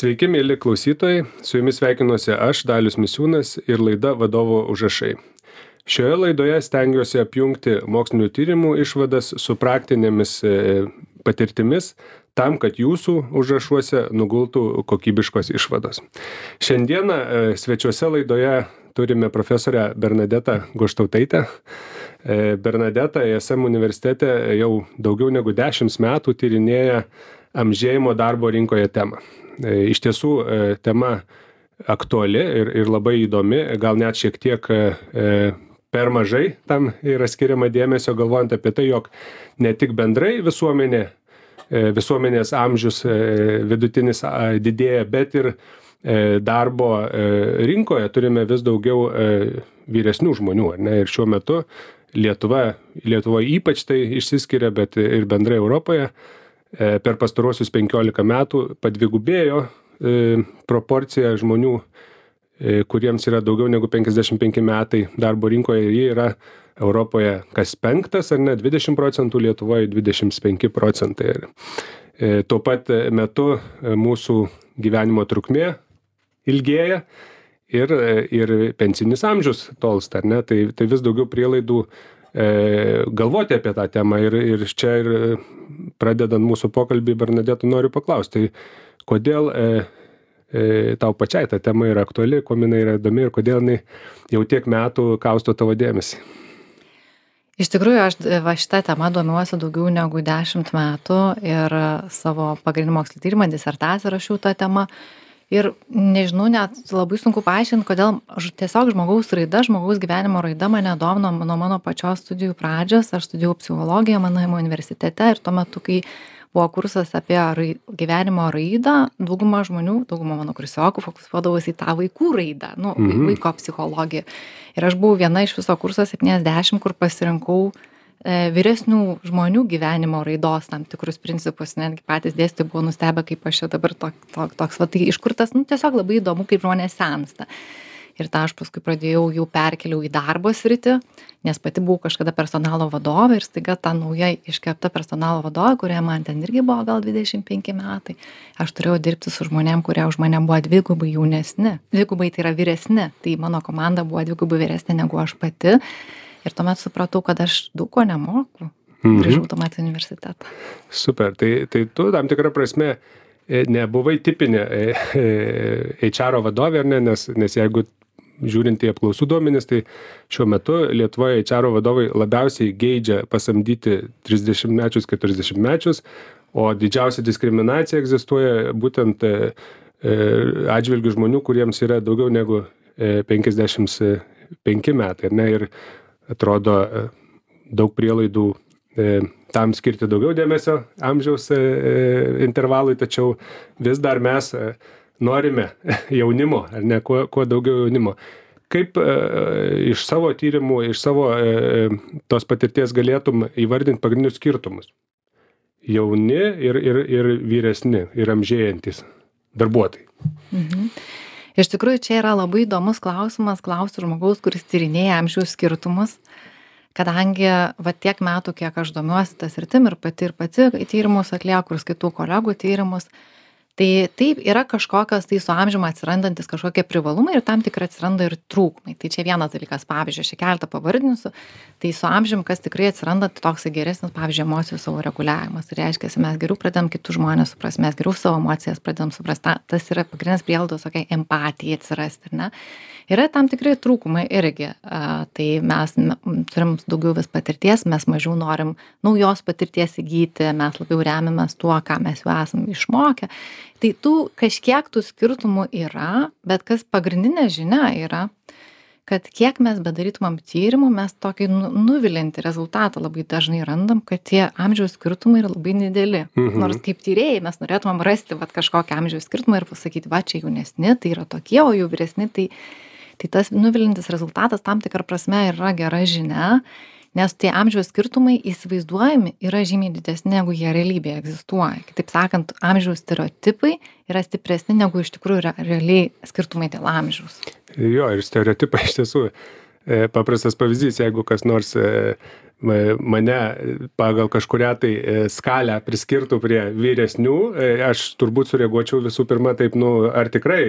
Sveiki, mėly klausytojai, su jumis sveikinuosi aš, Dalius Misiūnas ir laida vadovo užrašai. Šioje laidoje stengiuosi apjungti mokslinių tyrimų išvadas su praktinėmis e, patirtimis tam, kad jūsų užrašuose nugultų kokybiškos išvados. Šiandieną e, svečiuose laidoje turime profesorę Bernadetą Goštautaitę. E, Bernadeta ESM universitete jau daugiau negu dešimt metų tyrinėja amžėjimo darbo rinkoje temą. E, iš tiesų e, tema aktuali ir, ir labai įdomi, gal net šiek tiek e, per mažai tam yra skiriama dėmesio, galvojant apie tai, jog ne tik bendrai visuomenė, visuomenės amžius vidutinis didėja, bet ir darbo rinkoje turime vis daugiau vyresnių žmonių. Ne? Ir šiuo metu Lietuva, Lietuva ypač tai išsiskiria, bet ir bendrai Europoje per pastaruosius 15 metų padvigubėjo e, proporcija žmonių, e, kuriems yra daugiau negu 55 metai darbo rinkoje ir jie yra Europoje kas penktas ar ne 20 procentų, Lietuvoje 25 procentai. Ir tuo pat metu mūsų gyvenimo trukmė ilgėja ir, ir pensinis amžius tolsta, ar ne? Tai, tai vis daugiau prielaidų E, galvoti apie tą temą ir, ir čia ir pradedant mūsų pokalbį, Bernadėtų noriu paklausti, tai kodėl e, e, tau pačiai ta tema yra aktuali, kuo jinai yra įdomi ir kodėl jinai jau tiek metų kausto tavo dėmesį. Iš tikrųjų, aš va šitą temą domiuosi daugiau negu dešimt metų ir savo pagrindinį mokslinį tyrimą, disertaciją rašiau tą temą. Uh, ir nežinau net labai sunku paaiškint kodėl aš tiesiog žmogaus raida žmogaus gyvenimo raida mane domino nuo mano pačios studijų pradžios aš studijavau psichologiją mannheimo universitete ir tuo metu kai buvo kursas apie rai gyvenimo raidą dauguma žmonių dauguma mano kursiokų fokusuodavosi į tą vaikų raidą nu Mhm. vaiko psichologiją ir aš buvau viena iš viso kurso septyniasdešim kur pasirinkau vyresnių žmonių gyvenimo raidos tam tikrus principus. Netgi patys dėstytojai buvo nustebę kaip aš čia dabar tok tok toks va tai iš kur tas nu tiesiog labai įdomu kaip žmonės sensta. Ir tą aš paskui pradėjau jau perkėliau į darbo sritį nes pati buvau kažkada personalo vadovė ir staiga ta nauja iškepta personalo vadovė kuriai man ten irgi buvo gal dvidešim penki metai aš turėjau dirbti su žmonėm kurie už mane buvo dvigubai jaunesni. Dvigubai tai yra vyresni. Tai mano komanda buvo dvigubai vyresnė negu aš pati ir tuomet supratau kad aš daug ko nemoku Mhm. grįžau tuomet į universitetą Super, tai, tai tu tam tikrą prasme e, nebuvai tipinė e, e, HR vadovė, ne, nes, nes jeigu žiūrint į apklausų duomenis, tai šiuo metu Lietuvoje HR vadovai labiausiai geidžia pasamdyti 30 mečius, 40 mečius, o didžiausia diskriminacija egzistuoja būtent atžvilgių žmonių, kuriems yra daugiau negu e, 55 metai. Ne, ir atrodo e, daug prielaidų e, tam skirti daugiau dėmesio amžiaus e, intervalui, tačiau vis dar mes norime jaunimo, ar ne, kuo, kuo daugiau jaunimo. Kaip e, iš savo tyrimų, iš savo e, tos patirties galėtum įvardinti pagrindinius skirtumus? Jauni ir, ir, ir vyresni, ir amžėjantis darbuotojai. Mhm. Iš tikrųjų, čia yra labai įdomus klausimas, klausiu žmogaus, kuris tyrinėja amžiaus skirtumus, kadangi va tiek metų, kiek aš domiuosi tas rytim ir pati ir pati tyrimus atlieku ir skaitau kolegų tyrimus, tai taip yra kažkokios tai su amžium atsirandantys kažkokie privalumai ir tam tikri atsiranda ir trūkumai. Tai čia vienas dalykas, pavyzdžiui, aš čia keletą pavardinsiu, tai su amžium, kas tikrai atsiranda, tai toks geresnis, pavyzdžiui, emocijų savo reguliavimas. Tai reiškia, mes geriau pradedam kitus žmonės suprasti, mes geriau savo emocijas pradedam suprasti, Ta- tas yra pagrindinis prielaidos, tokia empatija atsirasti, ar ne? Yra tam tikrai trūkumai irgi, a, tai mes turim daugiau vis patirties, mes mažiau norim naujos patirties įgyti, mes labiau remiamės tuo, ką mes jau esam išmokę. Tai tų kažkiek tų skirtumų yra, bet kas pagrindinė žinia yra, kad kiek mes bedarytumėm tyrimų, mes tokį nu- nuvilintį rezultatą labai dažnai randam, kad tie amžiaus skirtumai yra labai nedėli. Mhm. Nors kaip tyrėjai mes norėtumėm rasti vat, kažkokią amžiaus skirtumą ir pasakyti, va čia jaunesni, tai yra tokie, o jau vyresni, tai, tai tas nuvilintis rezultatas tam tikrą prasme yra gera žinia, nes tie amžiaus skirtumai įsivaizduojami yra žymiai didesni, negu jie realybėje egzistuoja. Kitaip sakant, amžiaus stereotipai yra stipresni negu iš tikrųjų yra realiai skirtumai dėl amžiaus. Jo, ir stereotipai iš tiesų. e, Paprastas pavyzdys, jeigu kas nors e, mane pagal kažkurią tai skalę priskirtų prie vyresnių, aš turbūt sureaguočiau visų pirma taip, nu, ar tikrai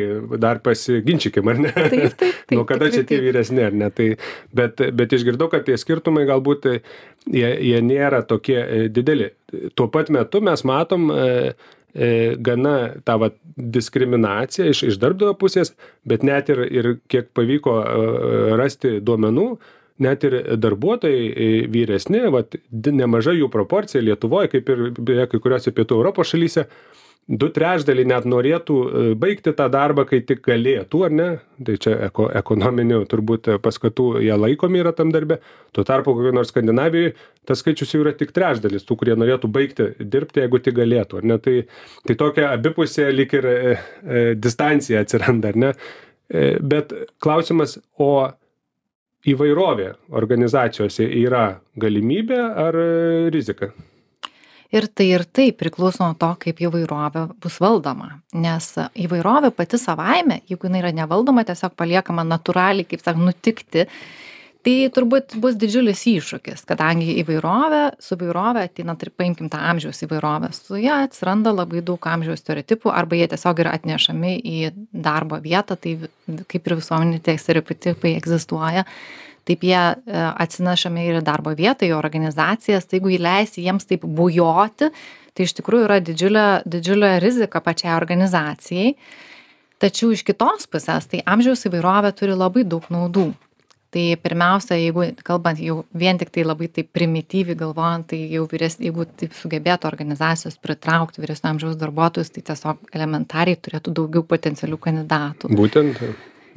dar pasiginčykim, ar ne? Taip, taip. taip nu, kada čia tie vyresni, ar ne? Tai, bet, bet išgirdau, kad tie skirtumai galbūt jie, jie nėra tokie dideli. Tuo pat metu mes matom gana tą vat, diskriminaciją iš, iš darbdavio pusės, bet net ir, ir kiek pavyko rasti duomenų, net ir darbuotojai e, vyresni, vat, nemaža jų proporcija Lietuvoje, kaip ir beje kai kuriuose pietų Europos šalyse, du trečdaliai net norėtų e, baigti tą darbą, kai tik galėtų, ar ne? Tai čia eko, ekonominių turbūt paskatų jie laikomi yra tam darbe. Tuo tarpu, kokio nors Skandinavijoje, tas skaičius jau yra tik trečdalis tų, kurie norėtų baigti dirbti, jeigu tik galėtų, ar ne? Tai, tai tokia abipusė lik ir e, e, distancija atsiranda, ar ne? E, bet klausimas, o įvairovė organizacijose yra galimybė ar rizika? Ir tai ir tai priklauso nuo to, kaip įvairovė bus valdoma. Nes įvairovė pati savaime, jeigu jinai yra nevaldoma, tiesiog paliekama natūraliai, kaip sakant, nutikti, tai turbūt bus didžiulis iššūkis, kadangi įvairovė, su įvairovė ateina, tai paimkim tą amžiaus įvairovę, su ją atsiranda labai daug amžiaus stereotipų arba jie tiesiog yra atnešami į darbo vietą, tai kaip ir visuomenė tie stereotipai egzistuoja taip jie e, atsinešami ir į darbo vietą, į organizacijas, tai jeigu įleisi jiems taip bujoti, tai iš tikrųjų yra didžiulė, didžiulė rizika pačiai organizacijai. Tačiau iš kitos pusės, tai amžiaus įvairovė turi labai daug naudų. Tai pirmiausia, jeigu kalbant jau vien tik tai labai taip primityviai galvojant, tai jau vyres, jeigu taip sugebėtų organizacijos pritraukti vyresnio amžiaus darbuotojus, tai tiesiog elementariai turėtų daugiau potencialių kandidatų. Būtent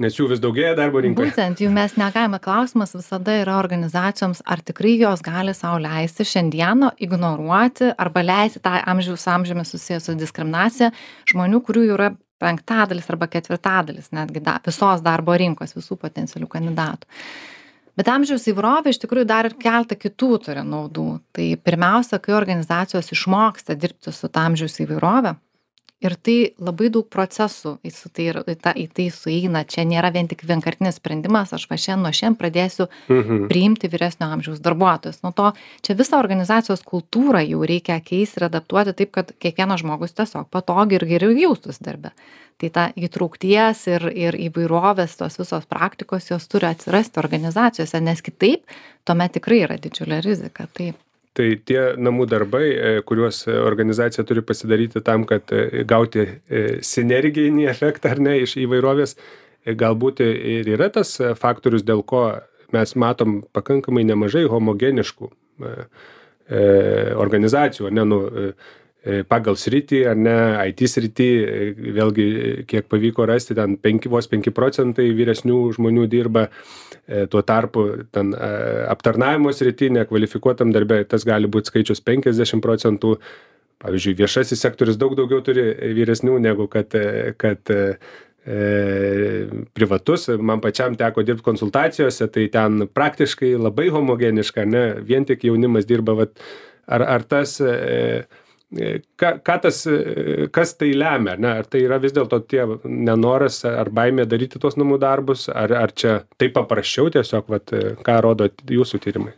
nes jų vis daugėja darbo rinkoje. Būtent, jų mes negalime, klausimas visada yra organizacijoms, ar tikrai jos gali savo leisti šiandieną ignoruoti arba leisti tą amžiaus amžiumi susijusią diskriminaciją žmonių, kurių yra penktadalis arba ketvirtadalis netgi da, visos darbo rinkos, visų potencialių kandidatų. Bet amžiaus įvrovė iš tikrųjų dar ir keltą kitų turi naudų. Tai pirmiausia, kai organizacijos išmoksta dirbti su amžiaus įvairovė, ir tai labai daug procesų į su tai ir į tą į tai sueina. Čia nėra vien tik vienkartinis sprendimas aš va šiandien nuo šiandien pradėsiu Mhm. priimti vyresnio amžiaus darbuotojus. Nuo to čia visą organizacijos kultūrą jau reikia keisti ir adaptuoti taip kad kiekvienas žmogus tiesiog patogiai ir geriau jaustųsi darbe. Tai ta įtraukties ir ir įvairovės tos visos praktikos jos turi atsirasti organizacijose nes kitaip tuomet tikrai yra didžiulė rizika. Taip tai tie namų darbai e, kuriuos organizacija turi pasidaryti tam kad e, gauti e, sinerginį efektą ar ne iš įvairovės galbūt ir yra tas faktorius dėl ko mes matom pakankamai nemažai homogeniškų organizacijų ne nu pagal sritį ar ne it srity vėlgi kiek pavyko rasti ten penki vos penki procentai vyresnių žmonių dirba E, tuo tarpu ten e, aptarnavimo srity nekvalifikuotam darbe tas gali būt skaičius penkiasdešim procentų. Pavyzdžiui viešasis sektorius daug daugiau turi vyresnių negu kad e, kad privatus. Man pačiam teko dirbt konsultacijose tai ten praktiškai labai homogeniška ane vien tik jaunimas dirba vat ar ar tas ką ką tas kas tai lemia ne? Ar tai yra vis dėlto tie nenoras ar baimė daryti tuos namų darbus ar ar čia taip paprasčiau tiesiog vat ką rodo jūsų tyrimai?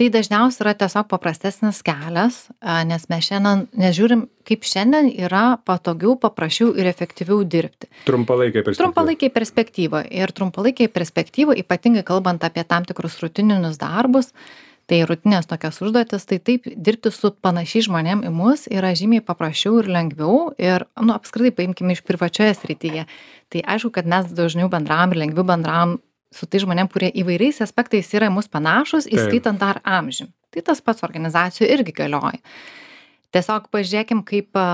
Tai dažniausiai yra tiesiog paprastesnis kelias nes mes šiandien nes žiūrim kaip šiandien yra patogiau paprasčiau ir efektyviau dirbti. Trumpalaikėj perspektyvoj trumpalaikėj perspektyvoj ir trumpalaikėj perspektyvoj ypatingai kalbant apie tam tikrus rutininius darbus tai rutinines tokias užduotis tai taip dirbti su panašiais žmonėm į mus yra žymiai paprasčiau ir lengviau ir nu apskritai paimkim iš privačioje srityje. Tai aišku kad mes dažniau bendraujam ir lengviau bendraujam su tais žmonėm kurie įvairiais aspektais yra į mus panašūs įskaitant dar amžių. Tai tas pats organizacijoj irgi galioja tiesiog pažiūrėkim kaip e,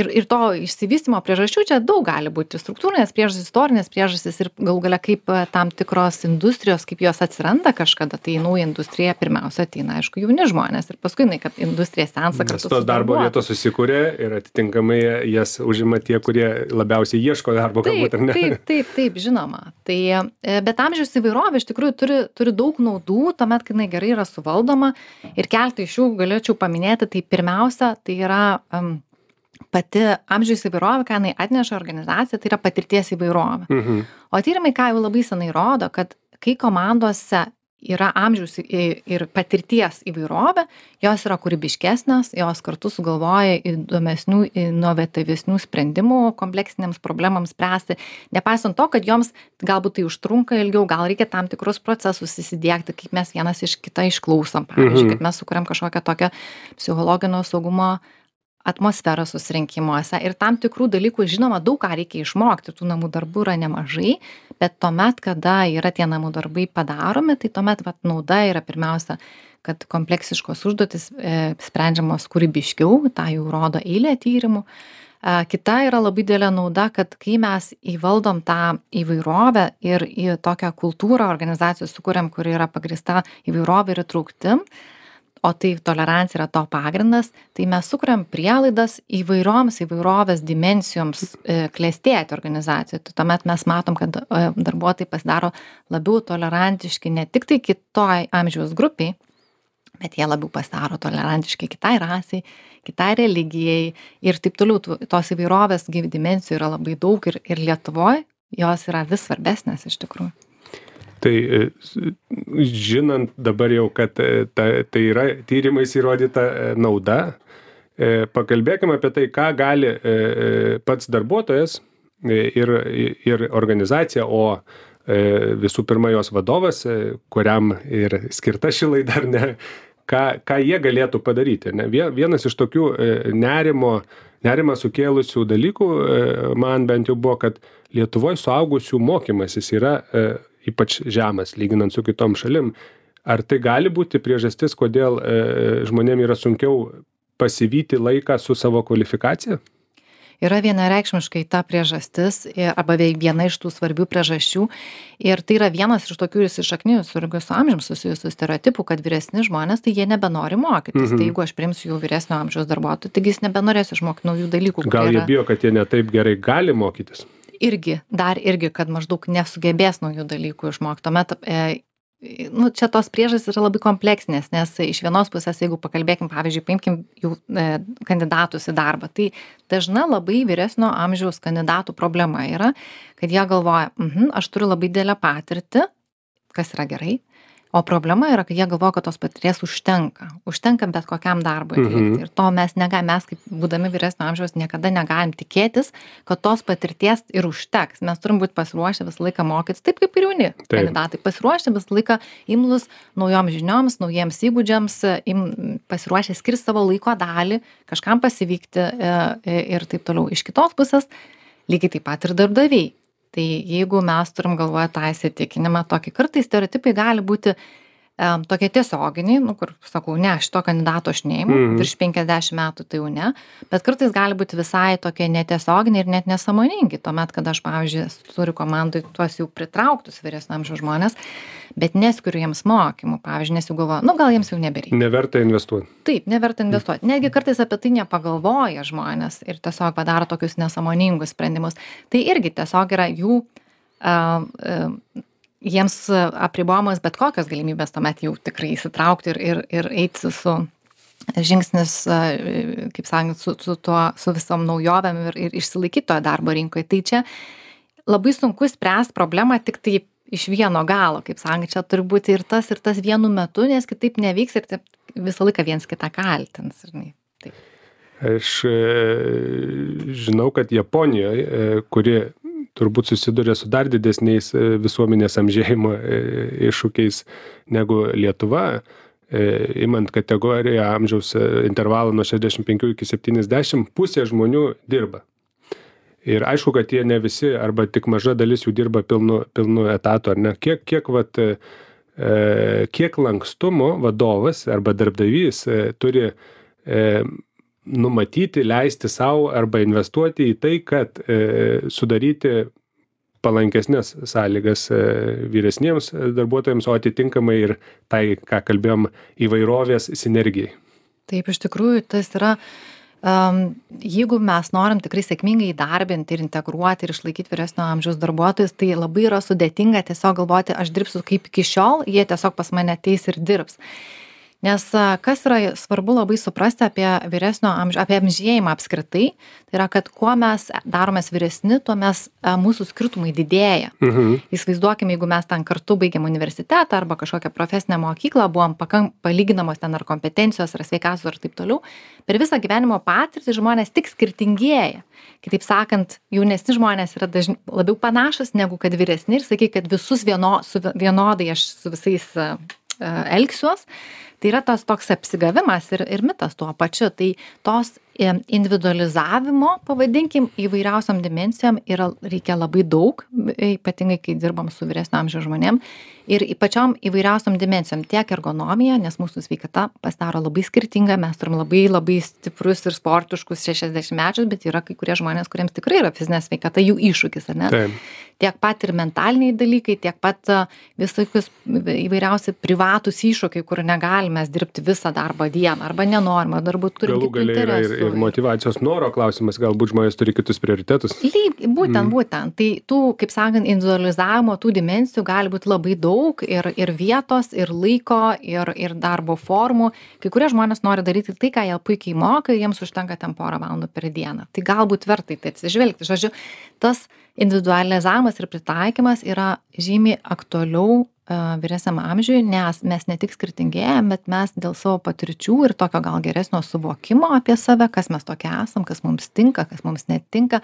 ir ir to išsivystymo priežasčių čia daug gali būti. Struktūrinės priežastys istorinės priežastys ir galų gale kaip tam tikros industrijos kaip jos atsiranda kažkada. Tai į naują industriją pirmiausia ateina aišku jauni žmonės ir paskui jinai kad industrija kartu nes tos darbo vietos susikuria ir atitinkamai jas užima tie kurie labiausiai ieško darbo galbūt ar ne? taip taip taip žinoma. Tai e, bet amžiaus įvairovė iš tikrųjų turi turi daug naudų tuomet kai jinai gerai yra suvaldoma. Ir keletą iš jų galėčiau paminėti. Tai pirmiausia svarbiausia tai yra um, pati amžiaus įvairovė, ką jinai atneša organizacija, tai yra patirties įvairovė. Mhm. O tyrimai, ką jau labai senai rodo, kad kai komandose yra amžiaus ir patirties įvairovė jos yra kūrybiškesnės jos kartu sugalvoja įdomesnių inovatyvesnių sprendimų kompleksinėms problemoms spręsti nepaisant to kad joms galbūt tai užtrunka ilgiau gal reikia tam tikrus procesus įsidiegti kaip mes vienas iš kitą išklausom pavyzdžiui Mhm. kad mes sukuriam kažkokią tokią psichologinio saugumo atmosferą susirinkimuose ir tam tikrų dalykų žinoma daug ką reikia išmokti. Tų namų darbų yra nemažai bet tuomet kada yra tie namų darbai padaromi tai tuomet vat nauda yra pirmiausia kad kompleksiškos užduotys e, sprendžiamos kūrybiškiau tą jau rodo eilė tyrimų. A, kita yra labai didelė nauda kad kai mes įvaldom tą įvairovę ir į tokią kultūrą organizacijos sukuriam kuri yra pagrįsta įvairove ir įtrauktim o tai tolerancija yra to pagrindas tai mes sukuriam prielaidas įvairioms įvairovės dimensijoms e, klestėti organizacijoj tai tuomet mes matom kad e, darbuotojai pasidaro labiau tolerantiški ne tiktai kitoj amžiaus grupei bet jie labiau pasidaro tolerantiški kitai rasei kitai religijai ir taip toliau. Tų tos įvairovės gi dimensijų yra labai daug ir ir lietuvoj jos yra vis svarbesnės iš tikrųjų Tai e, žinant dabar jau, kad e, ta, tai yra tyrimais įrodyta e, nauda, pakalbėkime apie tai, ką gali pats darbuotojas ir, ir organizacija, o visų pirma jos vadovas, kuriam ir skirta ši laida, ar ne, ką, ką jie galėtų padaryti. Ne? Vie- Vienas iš tokių nerimo, nerimą sukėlusių dalykų man bent jau buvo, kad Lietuvoje suaugusių mokymasis yra ypač žemas, lyginant su kitom šalim. Ar tai gali būti priežastis, kodėl e, žmonėm yra sunkiau pasivyti laiką su savo kvalifikacija? yra vienareikšmiškai ta priežastis ir arba viena iš tų svarbių priežasčių ir tai yra vienas iš tokių įsišaknijusių irgi su amžium susijusių stereotipų kad vyresni žmonės tai jie nebenori mokytis Mhm. tai jeigu aš priimsiu jau vyresnio amžiaus darbuotoją taigi jis nebenorės išmokt naujų dalykų Gal jie yra bijo, kad jie netaip gerai gali mokytis? Irgi dar irgi kad maždaug nesugebės naujų dalykų išmokt. Tuomet e, nu čia tos priežastys yra labai kompleksinės nes iš vienos pusės jeigu pakalbėkim pavyzdžiui paimkim jau e, kandidatus į darbą tai dažna labai vyresnio amžiaus kandidatų problema yra kad jie galvoja mhm aš turiu labai didelę patirtį kas yra gerai o problema yra kad jie galvoja kad tos patirties užtenka. Užtenka bet kokiam darbui Mhm. atlikti. Ir to mes negalim mes kaip būdami vyresnio amžiaus niekada negalim tikėtis kad tos patirties ir užteks. Mes turim būt pasiruošę visą laiką mokytis taip kaip ir jauni kandidatai. Pasiruošę visą laiką imlūs naujom žinioms naujiems įgūdžiams im pasiruošę skirt savo laiko dalį kažkam pasivykti e, e, ir taip toliau. Iš kitos pusės lygiai taip pat ir darbdaviai tai jeigu mes turim galvoje tą įsitikinimą tokį kartais stereotipai gali būti em, tokie tiesioginiai nu kur sakau ne šito kandidato aš neimu Mhm. virš penkiasdešim metų tai jau ne bet kartais gali būti visai tokie netiesioginiai ir net nesąmoningi. Tuomet kada aš pavyzdžiui turiu komandoj tuos jau pritrauktus vyresnio amžiaus žmones bet neskiriu jiems mokymų pavyzdžiui nes jau galvoju nu gal jiems jau nebereikia. Neverta investuoti. taip neverta investuot. Netgi kartais apie tai nepagalvoja žmonės ir tiesiog padaro tokius nesąmoningus sprendimus. Tai irgi tiesiog yra jų a, a, jiems apribojamos bet kokios galimybės tuomet jau tikrai įsitraukti ir ir ir eiti su žingsnis a, kaip sakant su su tuo su visom naujovėm ir ir išsilaikyt toj darbo rinkoj tai čia labai sunku spręst problemą tiktai iš vieno galo kaip sakant čia turi būti ir tas ir tas vienu metu nes kitaip nevyks ir visą laiką viens kitą kaltins žinai taip. Aš e, žinau, kad Japonijoje, e, kuri turbūt susiduria su dar didesniais e, visuomenės amžėjimo e, iššūkiais negu Lietuva, e, imant kategoriją amžiaus e, intervalą nuo 65 iki 70, pusė žmonių dirba. Ir aišku, kad jie ne visi, arba tik maža dalis jų dirba pilnu, pilnu etatu, ar ne? Kiek, kiek, vat, e, e, kiek lankstumo vadovas arba darbdavys e, turi e, numatyti, leisti savo arba investuoti į tai, kad e, sudaryti palankesnės sąlygas e, vyresniems darbuotojams, o atitinkamai ir tai, ką kalbėjom, įvairovės sinergijai. taip iš tikrųjų tas yra um, jeigu mes norim tikrai sėkmingai įdarbinti ir integruoti ir išlaikyti vyresnio amžiaus darbuotojus tai labai yra sudėtinga tiesiog galvoti aš dirbsiu kaip iki šiol jie tiesiog pas mane ateis ir dirbs nes kas yra svarbu labai suprasti apie vyresnio amžiaus apie amžėjimą apskritai tai yra kad kuo mes daromės vyresni tuo mes mūsų skirtumai didėja Mhm. įsivaizduokim jeigu mes ten kartu baigėm universitetą arba kažkokią profesinę mokyklą buvom pakan palyginamos ten ar kompetencijos ar sveikatos ir taip toliau per visą gyvenimo patirtį žmonės tik skirtingėja kitaip sakant jaunesni žmonės yra dažn labiau panašūs negu kad vyresni ir sakyk kad visus vieno su vienodai aš su visais elgsiuos. Tai yra tas toks apsigavimas ir ir mitas tuo pačiu. Tai tos individualizavimo pavadinkim įvairiausiom dimensijom yra reikia labai daug ypatingai kai dirbam su vyresnio amžiaus žmonėm. Ir pačiom įvairiausiom dimensijom tiek ergonomija nes mūsų sveikata pasidaro labai skirtinga mes turim labai labai stiprus ir sportiškus šešiasdešimtmečius bet yra kai kurie žmonės kuriems tikrai yra fizinė sveikata jų iššūkis ar ne? Taip. tiek pat ir mentaliniai dalykai tiek pat a, visokius įvairiausi privatūs iššūkiai kur negalim mes dirbti visą darbo dieną arba nenorim arba darbūt turim kitų interesų ir motivacijos noro klausimas, galbūt žmonės turi kitus prioritetus. lyg būtent Mm. būtent. Tai tų kaip sakant individualizavimo tų dimensijų gali būt labai daug ir ir vietos ir laiko ir ir darbo formų. Kai kurie žmonės nori daryti tai ką jie puikiai moka ir jiems užtenka ten porą valandų per dieną. Tai galbūt verta į tai atsižvelgti. Žodžiu tas individualizavimas ir pritaikymas yra žymiai aktualiau vyresniam amžiui nes mes ne tik skirtingėjam bet mes dėl savo patirčių ir tokio gal geresnio suvokimo apie save kas mes tokie esam kas mums tinka kas mums netinka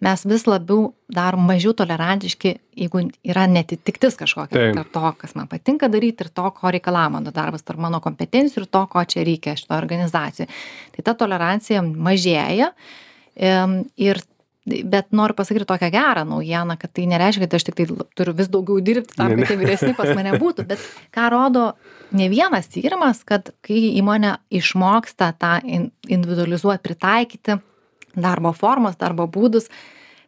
mes vis labiau darom mažiau tolerantiški jeigu yra neatitiktis kažkokia tarp to kas man patinka daryt ir to ko reikalauja mano darbas tarp mano kompetencijų ir to ko čia reikia šitoj organizacijoj. Tai ta tolerancija mažėja ir bet noriu pasakyti tokią gerą naujieną kad tai nereiškia kad aš tiktai turiu vis daugiau dirbti tam kad tie vyresni pas mane būtų bet ką rodo ne vienas tyrimas kad kai įmonė išmoksta tą in individualizuot pritaikyti darbo formas darbo būdus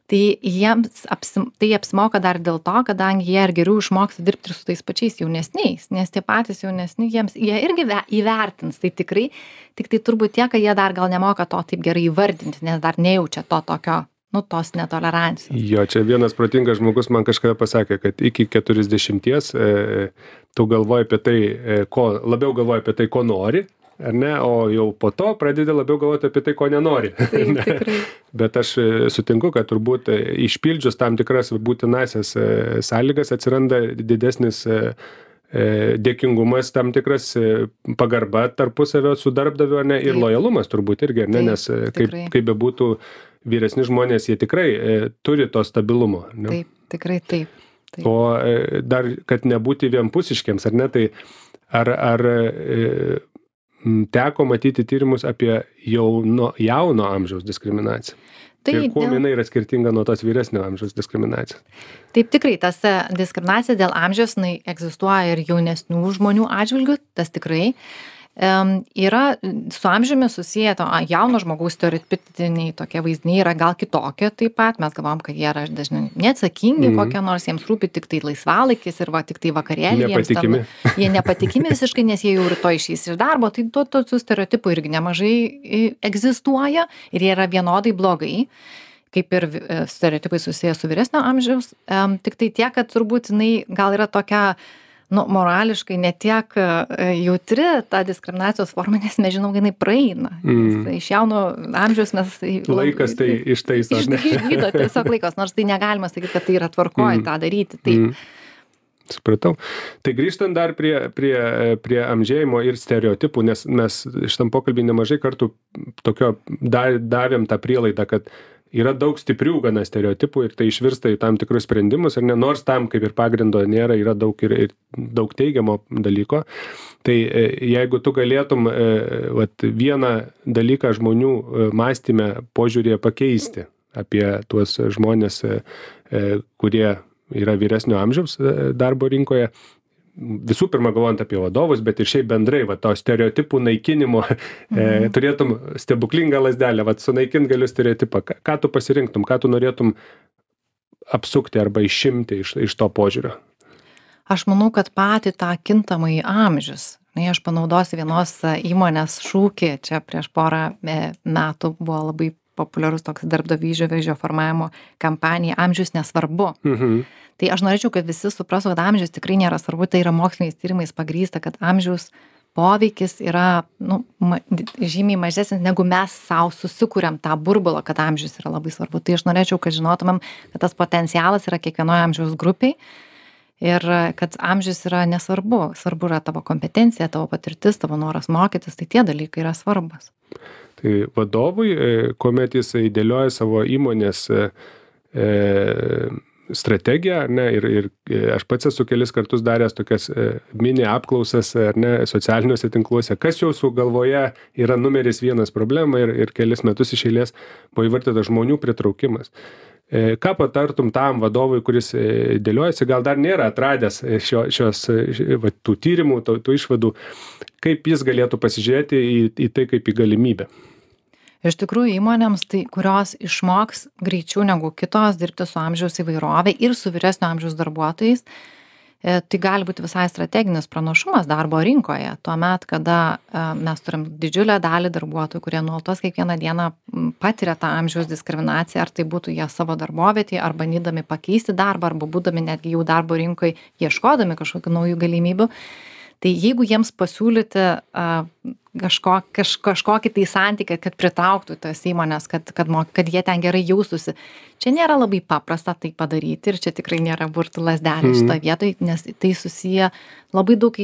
tai jiems apsim tai apsimoka dar dėl to kadangi jie ir geriau išmoksta dirbti ir su tais pačiais jaunesniais nes tie patys jaunesni jiems jie irgi ve įvertins tai tikrai tiktai turbūt tiek kad jie dar gal nemoka to taip gerai įvardinti nes dar nejaučia to tokio nu tos netolerancijos. Jo, čia vienas protingas žmogus man kažkada pasakė, kad iki 40 e, tu galvoji apie tai, e, ko, labiau galvoji apie tai, ko nori, ar ne, o jau po to pradedi labiau galvoti apie tai, ko nenori. taip tikrai. Bet aš e, sutinku, kad turbūt e, išpildžius tam tikras būtinasias e, sąlygas atsiranda didesnis e, e, dėkingumas, tam tikras e, pagarba tarpusavio su darbdaviu, ar ne, ir Taip. lojalumas turbūt irgi, ne, Taip, nes e, kaip, tikrai. kaip bebūtų vyresni žmonės, jie tikrai e, turi to stabilumo. Ne? taip tikrai taip taip O e, dar, kad nebūti vienpusiškiams, ar ne, tai ar, ar e, teko matyti tyrimus apie jauno, jauno amžiaus diskriminaciją? tai ir kuo dėl- jinai yra skirtinga nuo tos vyresnio amžiaus diskriminacijos? taip tikrai tas e, diskriminacija dėl amžiaus jinai egzistuoja ir jaunesnių žmonių atžvilgiu tas tikrai em, yra su amžiumi susiję to jauno žmogaus stereotipiniai tokie vaizdiniai yra gal kitokie taip pat mes galvojam kad jie yra dažnai neatsakingi Mhm. kokie nors jiems rūpi tiktai laisvalaikis ir va tiktai vakarėliai jiems ten- Nepatikimi. jie nepatikimi visiškai nes jie jau rytoj išeis iš darbo tai to tokių stereotipų irgi nemažai egzistuoja ir jie yra vienodai blogai kaip ir e, stereotipai susiję su vyresnio amžiaus em, tiktai tiek kad turbūt jinai gal yra tokia nu morališkai ne tiek e, jautri ta diskriminacijos forma nes mes žinom jinai praeina Mm. Nes iš jauno amžiaus mes Laikas tai ištaiso, ne? išgydo tiesiog laikas nors tai negalima sakyt kad tai yra tvarkoj Mm. tą daryti tai Mm. Supratau. Tai grįžtant dar prie, prie, prie amžėjimo ir stereotipų, nes mes šitam pokalbį nemažai kartų tokio da, davėm tą prielaidą, kad yra daug stiprių gana stereotipų ir tai išvirsta į tam tikrus sprendimus ir ne nors tam kaip ir pagrindo nėra, yra daug ir, ir daug teigiamo dalyko. Tai e, jeigu tu galėtum e, vat, vieną dalyką žmonių e, mąstymę, požiūrėje pakeisti apie tuos žmonės, kurie yra vyresnio amžiaus darbo rinkoje, visų pirma galvojant apie vadovus, bet ir šiaip bendrai, va, to stereotipų naikinimo, mhm. e, turėtum stebuklingą lasdelę, va, sunaikint galiu stereotipą. Ką, ką tu pasirinktum, ką tu norėtum apsukti arba išimti iš, iš to požiūrio? Aš manau, kad patį tą kintamąjį amžius. Na, aš panaudosiu vienos e, įmonės šūkį, čia prieš porą e, metų buvo labai populiarus toks darbdavio įžavėžio formavimo kampanija amžius nesvarbu. Mhm. Tai aš norėčiau, kad visi suprastų, kad amžius tikrai nėra svarbu, tai yra moksliniais tyrimais pagrysta, kad amžiaus poveikis yra nu ma žymiai mažesnis negu mes sau susikuriam tą burbulą kad amžius yra labai svarbu. Tai aš norėčiau kad žinotumėm kad tas potencialas yra kiekvienoj amžiaus grupėj ir kad amžius yra nesvarbu. Svarbu yra tavo kompetencija tavo patirtis tavo noras mokytis tai tie dalykai yra svarbūs tai vadovui e, kuomet jisai dėlioja savo įmonės e strategiją ar ne ir ir e, aš pats esu kelis kartus daręs tokias e, mini apklausas ar ne socialiniuose tinkluose. Kas jūsų galvoje yra numeris vienas problema ir ir kelis metus iš eilės buvo įvardyta žmonių pritraukimas. E, ką patartum tam vadovui kuris dėliojasi gal dar nėra atradęs šio šios va tų tyrimų tų tų išvadų kaip jis galėtų pasižiūrėti į į tai kaip į galimybę iš tikrųjų įmonėms tai kurios išmoks greičiau negu kitos dirbti su amžiaus įvairove ir su vyresnio amžiaus darbuotojais e, tai gali būti visai strateginis pranašumas darbo rinkoje. Tuomet kada e, mes turim didžiulę dalį darbuotojų kurie nuolatos kiekvieną dieną patiria tą amžiaus diskriminaciją ar tai būtų jie savo darbovietėj ar bandydami pakeisti darbą arba būdami netgi jau darbo rinkoj ieškodami kažkokių naujų galimybių tai jeigu jiems pasiūlyti a kažko kaž kažkokį tai santykį kad pritrauktų tas įmones kad kad kad jie ten gerai jaustųsi čia nėra labai paprasta tai padaryti ir čia tikrai nėra burtų lazdelė šitoj vietoj nes tai susiję labai daug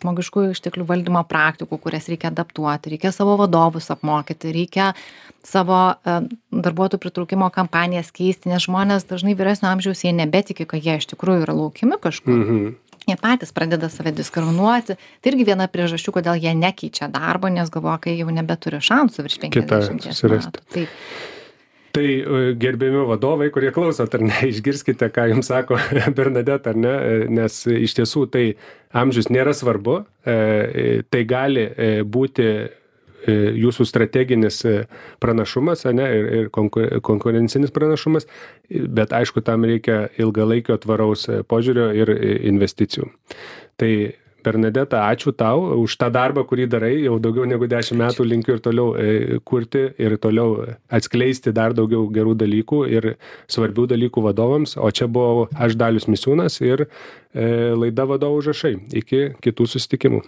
žmogiškųjų išteklių valdymo praktikų kurias reikia adaptuoti reikia savo vadovus apmokyti reikia savo darbuotojų pritraukimo kampanijas keisti nes žmonės dažnai vyresnio amžiaus jie nebetiki kad jie iš tikrųjų yra laukiami kažkur. Mhm jie patys pradeda save diskriminuoti tai irgi viena priežasčių kodėl jie nekeičia darbo nes galvoja kai jau nebeturi šansų virš penkiasdešimties metų. Taip. Tai e, gerbiami vadovai, kurie klausot ar ne, išgirskite, ką jums sako Bernadette, ar ne, e, nes iš tiesų tai amžius nėra svarbu, e, tai gali būti jūsų strateginis e, pranašumas ane ir ir konku konkurencinis pranašumas bet aišku tam reikia ilgalaikio tvaraus e, požiūrio ir investicijų. Tai bernadeta ačiū tau už tą darbą kurį darai jau daugiau negu dešim metų linkiu ir toliau kurti ir toliau atskleisti dar daugiau gerų dalykų ir svarbių dalykų vadovams. O čia buvau aš dalius misiūnas ir laida vadovų užrašai. Iki kitų susitikimų